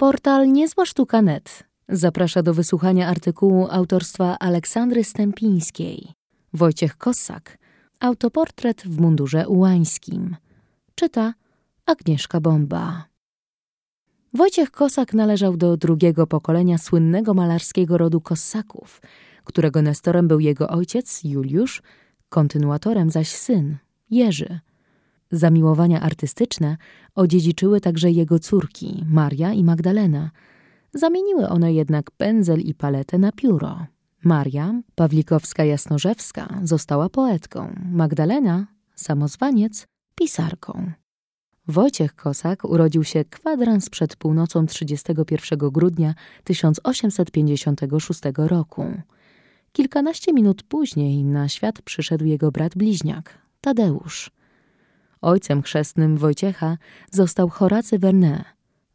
Portal Niezła Sztuka.net zaprasza do wysłuchania artykułu autorstwa Aleksandry Stępińskiej. Wojciech Kossak. Autoportret w mundurze ułańskim. Czyta Agnieszka Bomba. Wojciech Kosak należał do drugiego pokolenia słynnego malarskiego rodu Kossaków, którego nestorem był jego ojciec Juliusz, kontynuatorem zaś syn Jerzy. Zamiłowania artystyczne odziedziczyły także jego córki Maria i Magdalena. Zamieniły one jednak pędzel i paletę na pióro. Maria, Pawlikowska-Jasnorzewska, została poetką, Magdalena, samozwaniec, pisarką. Wojciech Kosak urodził się kwadrans przed północą 31 grudnia 1856 roku. Kilkanaście minut później na świat przyszedł jego brat bliźniak, Tadeusz. Ojcem chrzestnym Wojciecha został Horacy Vernet,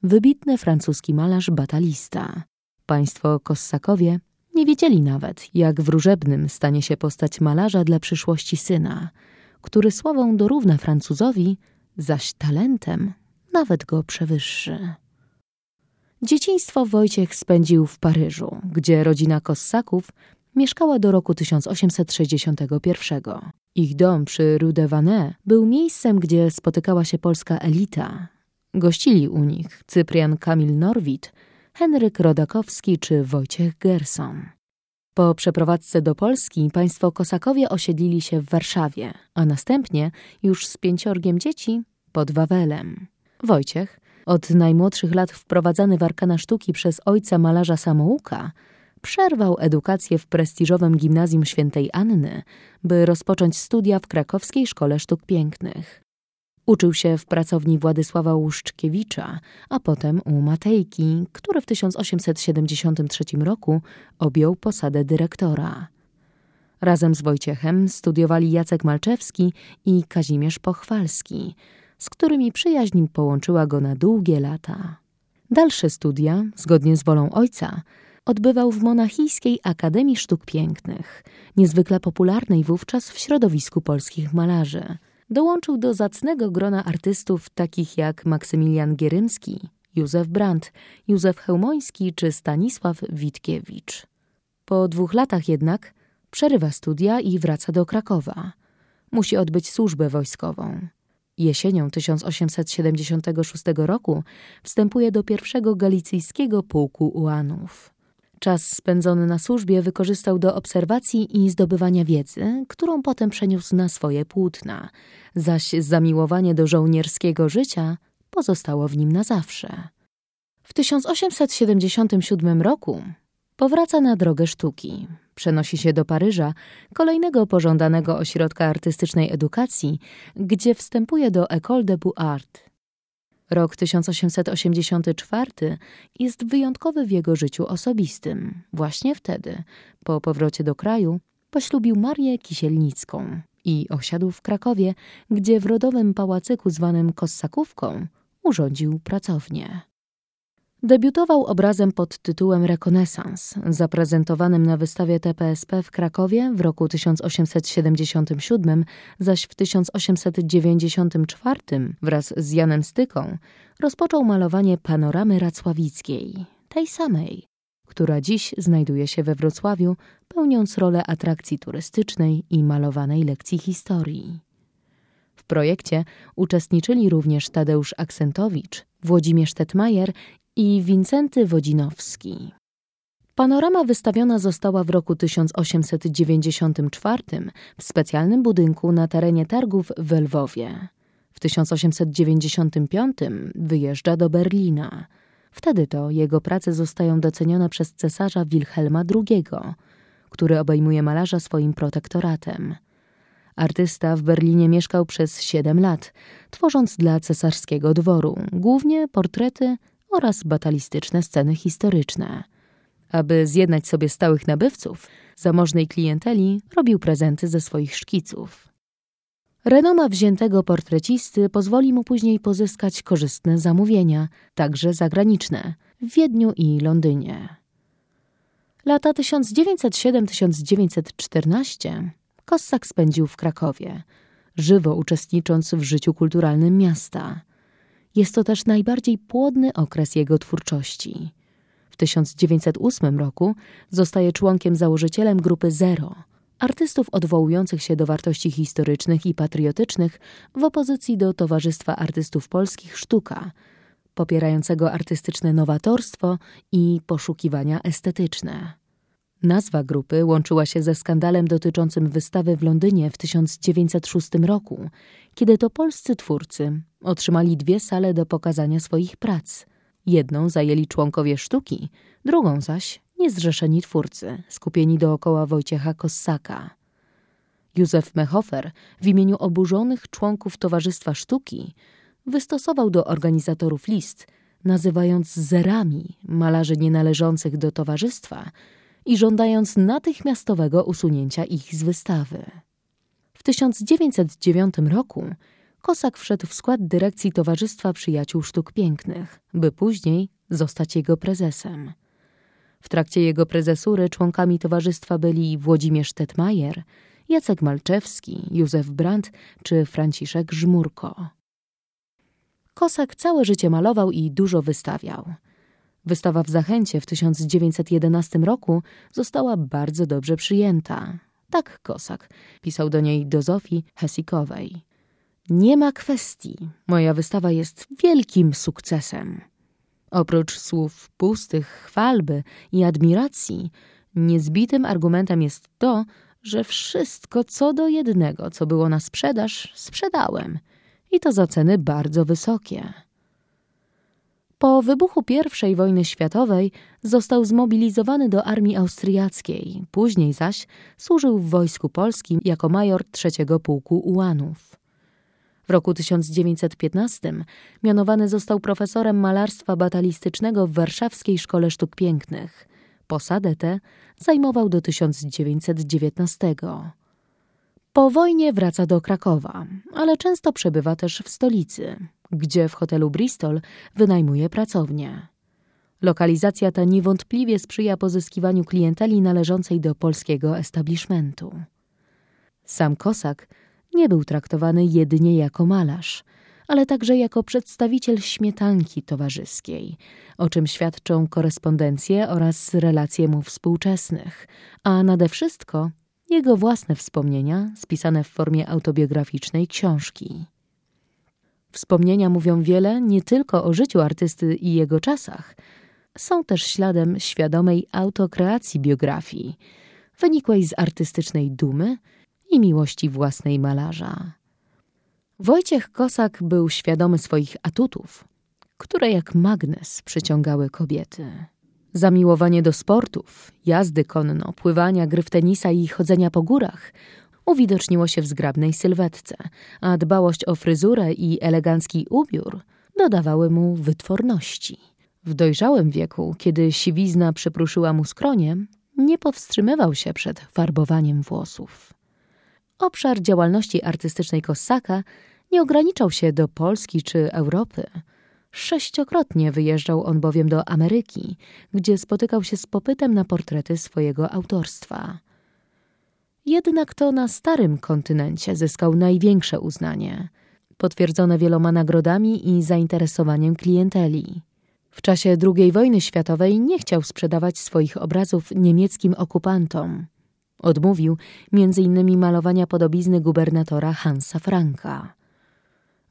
wybitny francuski malarz batalista. Państwo Kossakowie nie wiedzieli nawet, jak wróżebnym stanie się postać malarza dla przyszłości syna, który sławą dorówna Francuzowi, zaś talentem nawet go przewyższy. Dzieciństwo Wojciech spędził w Paryżu, gdzie rodzina Kossaków mieszkała do roku 1861. Ich dom przy Rue de Vannes był miejscem, gdzie spotykała się polska elita. Gościli u nich Cyprian Kamil Norwid, Henryk Rodakowski czy Wojciech Gerson. Po przeprowadzce do Polski państwo Kosakowie osiedlili się w Warszawie, a następnie już z pięciorgiem dzieci pod Wawelem. Wojciech, od najmłodszych lat wprowadzany w arkana sztuki przez ojca malarza Samouka, przerwał edukację w prestiżowym gimnazjum świętej Anny, by rozpocząć studia w krakowskiej Szkole Sztuk Pięknych. Uczył się w pracowni Władysława Łuszczkiewicza, a potem u Matejki, który w 1873 roku objął posadę dyrektora. Razem z Wojciechem studiowali Jacek Malczewski i Kazimierz Pochwalski, z którymi przyjaźń połączyła go na długie lata. Dalsze studia, zgodnie z wolą ojca, odbywał w Monachijskiej Akademii Sztuk Pięknych, niezwykle popularnej wówczas w środowisku polskich malarzy. Dołączył do zacnego grona artystów takich jak Maksymilian Gierymski, Józef Brandt, Józef Chełmoński czy Stanisław Witkiewicz. Po dwóch latach jednak przerywa studia i wraca do Krakowa. Musi odbyć służbę wojskową. Jesienią 1876 roku wstępuje do pierwszego galicyjskiego pułku ułanów. Czas spędzony na służbie wykorzystał do obserwacji i zdobywania wiedzy, którą potem przeniósł na swoje płótna, zaś zamiłowanie do żołnierskiego życia pozostało w nim na zawsze. W 1877 roku powraca na drogę sztuki. Przenosi się do Paryża, kolejnego pożądanego ośrodka artystycznej edukacji, gdzie wstępuje do École de Beaux-Arts. Rok 1884 jest wyjątkowy w jego życiu osobistym. Właśnie wtedy, po powrocie do kraju, poślubił Marię Kisielnicką i osiadł w Krakowie, gdzie w rodowym pałacyku zwanym Kossakówką urządził pracownię. Debiutował obrazem pod tytułem Rekonesans, zaprezentowanym na wystawie TPSP w Krakowie w roku 1877, zaś w 1894 wraz z Janem Styką rozpoczął malowanie panoramy racławickiej, tej samej, która dziś znajduje się we Wrocławiu, pełniąc rolę atrakcji turystycznej i malowanej lekcji historii. W projekcie uczestniczyli również Tadeusz Aksentowicz, Włodzimierz Tetmajer i Wincenty Wodzinowski. Panorama wystawiona została w roku 1894 w specjalnym budynku na terenie targów w Lwowie. W 1895 wyjeżdża do Berlina. Wtedy to jego prace zostają docenione przez cesarza Wilhelma II, który obejmuje malarza swoim protektoratem. Artysta w Berlinie mieszkał przez siedem lat, tworząc dla cesarskiego dworu głównie portrety oraz batalistyczne sceny historyczne. Aby zjednać sobie stałych nabywców, zamożnej klienteli robił prezenty ze swoich szkiców. Renoma wziętego portrecisty pozwoli mu później pozyskać korzystne zamówienia, także zagraniczne, w Wiedniu i Londynie. Lata 1907-1914 Kossak spędził w Krakowie, żywo uczestnicząc w życiu kulturalnym miasta – Jest to też najbardziej płodny okres jego twórczości. W 1908 roku zostaje członkiem założycielem grupy Zero, artystów odwołujących się do wartości historycznych i patriotycznych w opozycji do Towarzystwa Artystów Polskich Sztuka, popierającego artystyczne nowatorstwo i poszukiwania estetyczne. Nazwa grupy łączyła się ze skandalem dotyczącym wystawy w Londynie w 1906 roku, kiedy to polscy twórcy otrzymali dwie sale do pokazania swoich prac. Jedną zajęli członkowie sztuki, drugą zaś niezrzeszeni twórcy, skupieni dookoła Wojciecha Kossaka. Józef Mehofer w imieniu oburzonych członków Towarzystwa Sztuki wystosował do organizatorów list, nazywając zerami malarzy nienależących do towarzystwa i żądając natychmiastowego usunięcia ich z wystawy. W 1909 roku Kosak wszedł w skład dyrekcji Towarzystwa Przyjaciół Sztuk Pięknych, by później zostać jego prezesem. W trakcie jego prezesury członkami towarzystwa byli Włodzimierz Tetmajer, Jacek Malczewski, Józef Brandt czy Franciszek Żmurko. Kosak całe życie malował i dużo wystawiał. Wystawa w Zachęcie w 1911 roku została bardzo dobrze przyjęta. Tak Kosak pisał do niej do Zofii Hesikowej. Nie ma kwestii. Moja wystawa jest wielkim sukcesem. Oprócz słów pustych, chwalby i admiracji, niezbitym argumentem jest to, że wszystko co do jednego, co było na sprzedaż, sprzedałem. I to za ceny bardzo wysokie. Po wybuchu I wojny światowej został zmobilizowany do armii austriackiej, później zaś służył w Wojsku Polskim jako major trzeciego pułku ułanów. W roku 1915 mianowany został profesorem malarstwa batalistycznego w Warszawskiej Szkole Sztuk Pięknych. Posadę tę zajmował do 1919. Po wojnie wraca do Krakowa, ale często przebywa też w stolicy, gdzie w hotelu Bristol wynajmuje pracownię. Lokalizacja ta niewątpliwie sprzyja pozyskiwaniu klienteli należącej do polskiego establishmentu. Sam Kosak nie był traktowany jedynie jako malarz, ale także jako przedstawiciel śmietanki towarzyskiej, o czym świadczą korespondencje oraz relacje mu współczesnych, a nade wszystko jego własne wspomnienia spisane w formie autobiograficznej książki. Wspomnienia mówią wiele nie tylko o życiu artysty i jego czasach, są też śladem świadomej autokreacji biografii, wynikłej z artystycznej dumy i miłości własnej malarza. Wojciech Kosak był świadomy swoich atutów, które jak magnes przyciągały kobiety. Zamiłowanie do sportów, jazdy konno, pływania, gry w tenisa i chodzenia po górach uwidoczniło się w zgrabnej sylwetce, a dbałość o fryzurę i elegancki ubiór dodawały mu wytworności. W dojrzałym wieku, kiedy siwizna przypruszyła mu skronie, nie powstrzymywał się przed farbowaniem włosów. Obszar działalności artystycznej Kossaka nie ograniczał się do Polski czy Europy. Sześciokrotnie wyjeżdżał on bowiem do Ameryki, gdzie spotykał się z popytem na portrety swojego autorstwa. Jednak to na starym kontynencie zyskał największe uznanie, potwierdzone wieloma nagrodami i zainteresowaniem klienteli. W czasie II wojny światowej nie chciał sprzedawać swoich obrazów niemieckim okupantom. Odmówił m.in. malowania podobizny gubernatora Hansa Franka.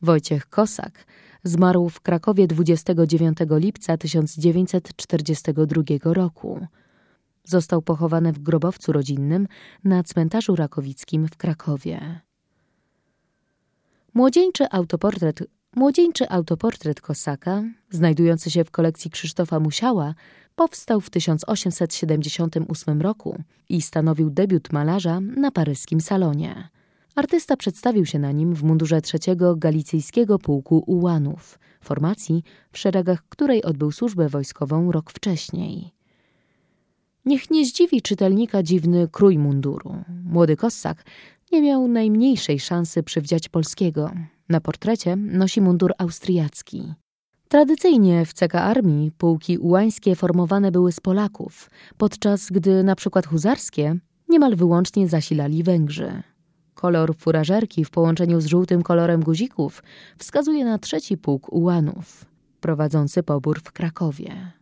Wojciech Kosak zmarł w Krakowie 29 lipca 1942 roku. Został pochowany w grobowcu rodzinnym na cmentarzu rakowickim w Krakowie. Młodzieńczy autoportret, młodzieńczy autoportret Kosaka, znajdujący się w kolekcji Krzysztofa Musiała, powstał w 1878 roku i stanowił debiut malarza na paryskim salonie. Artysta przedstawił się na nim w mundurze trzeciego galicyjskiego pułku ułanów, formacji, w szeregach której odbył służbę wojskową rok wcześniej. Niech nie zdziwi czytelnika dziwny krój munduru. Młody Kossak nie miał najmniejszej szansy przywdziać polskiego. Na portrecie nosi mundur austriacki. Tradycyjnie w CK Armii pułki ułańskie formowane były z Polaków, podczas gdy na przykład huzarskie niemal wyłącznie zasilali Węgrzy. Kolor furażerki w połączeniu z żółtym kolorem guzików wskazuje na trzeci pułk ułanów, prowadzący pobór w Krakowie.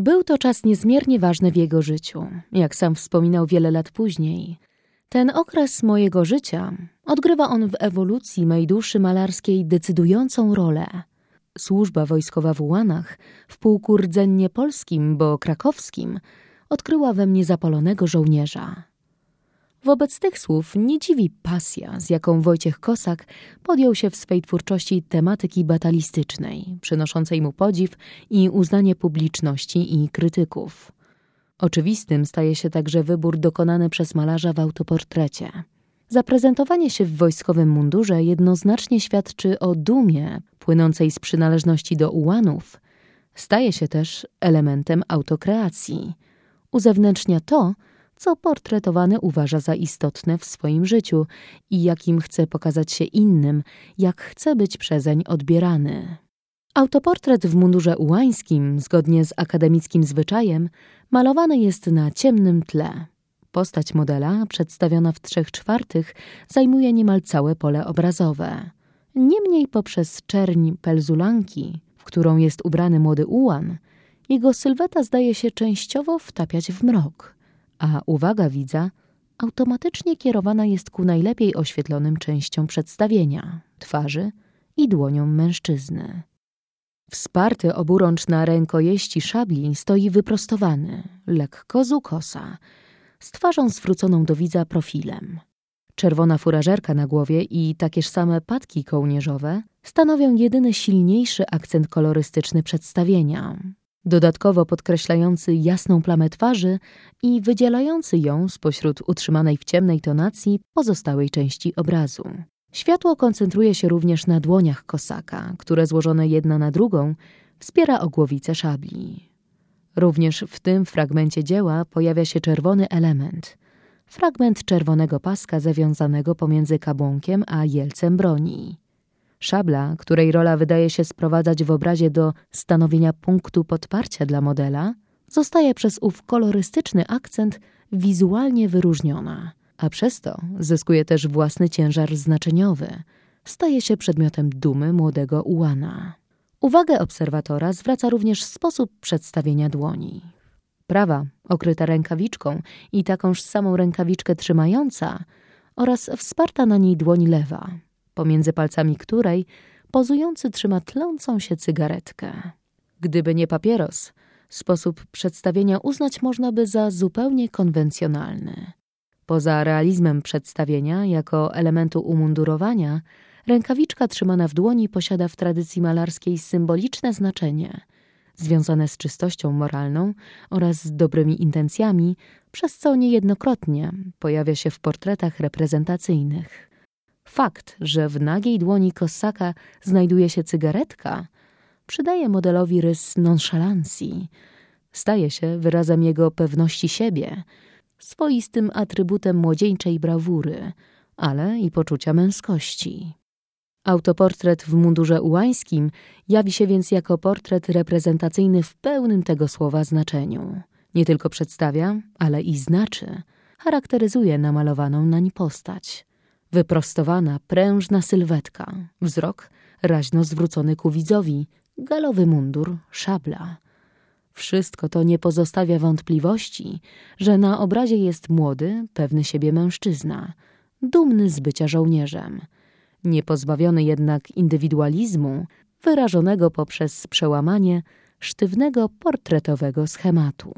Był to czas niezmiernie ważny w jego życiu, jak sam wspominał wiele lat później. Ten okres mojego życia odgrywa on w ewolucji mej duszy malarskiej decydującą rolę. Służba wojskowa w Ułanach, w pułku rdzennie polskim, bo krakowskim, odkryła we mnie zapalonego żołnierza. Wobec tych słów nie dziwi pasja, z jaką Wojciech Kosak podjął się w swej twórczości tematyki batalistycznej, przynoszącej mu podziw i uznanie publiczności i krytyków. Oczywistym staje się także wybór dokonany przez malarza w autoportrecie. Zaprezentowanie się w wojskowym mundurze jednoznacznie świadczy o dumie płynącej z przynależności do ułanów. Staje się też elementem autokreacji. Uzewnętrznia to, co portretowany uważa za istotne w swoim życiu i jakim chce pokazać się innym, jak chce być przezeń odbierany. Autoportret w mundurze ułańskim, zgodnie z akademickim zwyczajem, malowany jest na ciemnym tle. Postać modela, przedstawiona w trzech czwartych, zajmuje niemal całe pole obrazowe. Niemniej poprzez czerń pelzulanki, w którą jest ubrany młody ułan, jego sylweta zdaje się częściowo wtapiać w mrok, a uwaga widza automatycznie kierowana jest ku najlepiej oświetlonym częściom przedstawienia twarzy i dłoniom mężczyzny. Wsparty oburącz na rękojeści szabli stoi wyprostowany, lekko z ukosa, z twarzą zwróconą do widza profilem. Czerwona furażerka na głowie i takież same patki kołnierzowe stanowią jedyny silniejszy akcent kolorystyczny przedstawienia, dodatkowo podkreślający jasną plamę twarzy i wydzielający ją spośród utrzymanej w ciemnej tonacji pozostałej części obrazu. Światło koncentruje się również na dłoniach kosaka, które złożone jedna na drugą wspiera ogłowicę szabli. Również w tym fragmencie dzieła pojawia się czerwony element. Fragment czerwonego paska zawiązanego pomiędzy kabłonkiem a jelcem broni. Szabla, której rola wydaje się sprowadzać w obrazie do stanowienia punktu podparcia dla modela, zostaje przez ów kolorystyczny akcent wizualnie wyróżniona, a przez to zyskuje też własny ciężar znaczeniowy. Staje się przedmiotem dumy młodego ułana. Uwagę obserwatora zwraca również sposób przedstawienia dłoni. Prawa, okryta rękawiczką i takąż samą rękawiczkę trzymająca oraz wsparta na niej dłoń lewa, pomiędzy palcami której pozujący trzyma tlącą się cygaretkę. Gdyby nie papieros, sposób przedstawienia uznać można by za zupełnie konwencjonalny. Poza realizmem przedstawienia jako elementu umundurowania, Rękawiczka trzymana w dłoni posiada w tradycji malarskiej symboliczne znaczenie, związane z czystością moralną oraz z dobrymi intencjami, przez co niejednokrotnie pojawia się w portretach reprezentacyjnych. Fakt, że w nagiej dłoni Kosaka znajduje się cygaretka, przydaje modelowi rys nonszalancji. Staje się wyrazem jego pewności siebie, swoistym atrybutem młodzieńczej brawury, ale i poczucia męskości. Autoportret w mundurze ułańskim jawi się więc jako portret reprezentacyjny w pełnym tego słowa znaczeniu. Nie tylko przedstawia, ale i znaczy, charakteryzuje namalowaną nań postać. Wyprostowana, prężna sylwetka, wzrok raźno zwrócony ku widzowi, galowy mundur, szabla. Wszystko to nie pozostawia wątpliwości, że na obrazie jest młody, pewny siebie mężczyzna, dumny z bycia żołnierzem – niepozbawiony jednak indywidualizmu, wyrażonego poprzez przełamanie sztywnego portretowego schematu.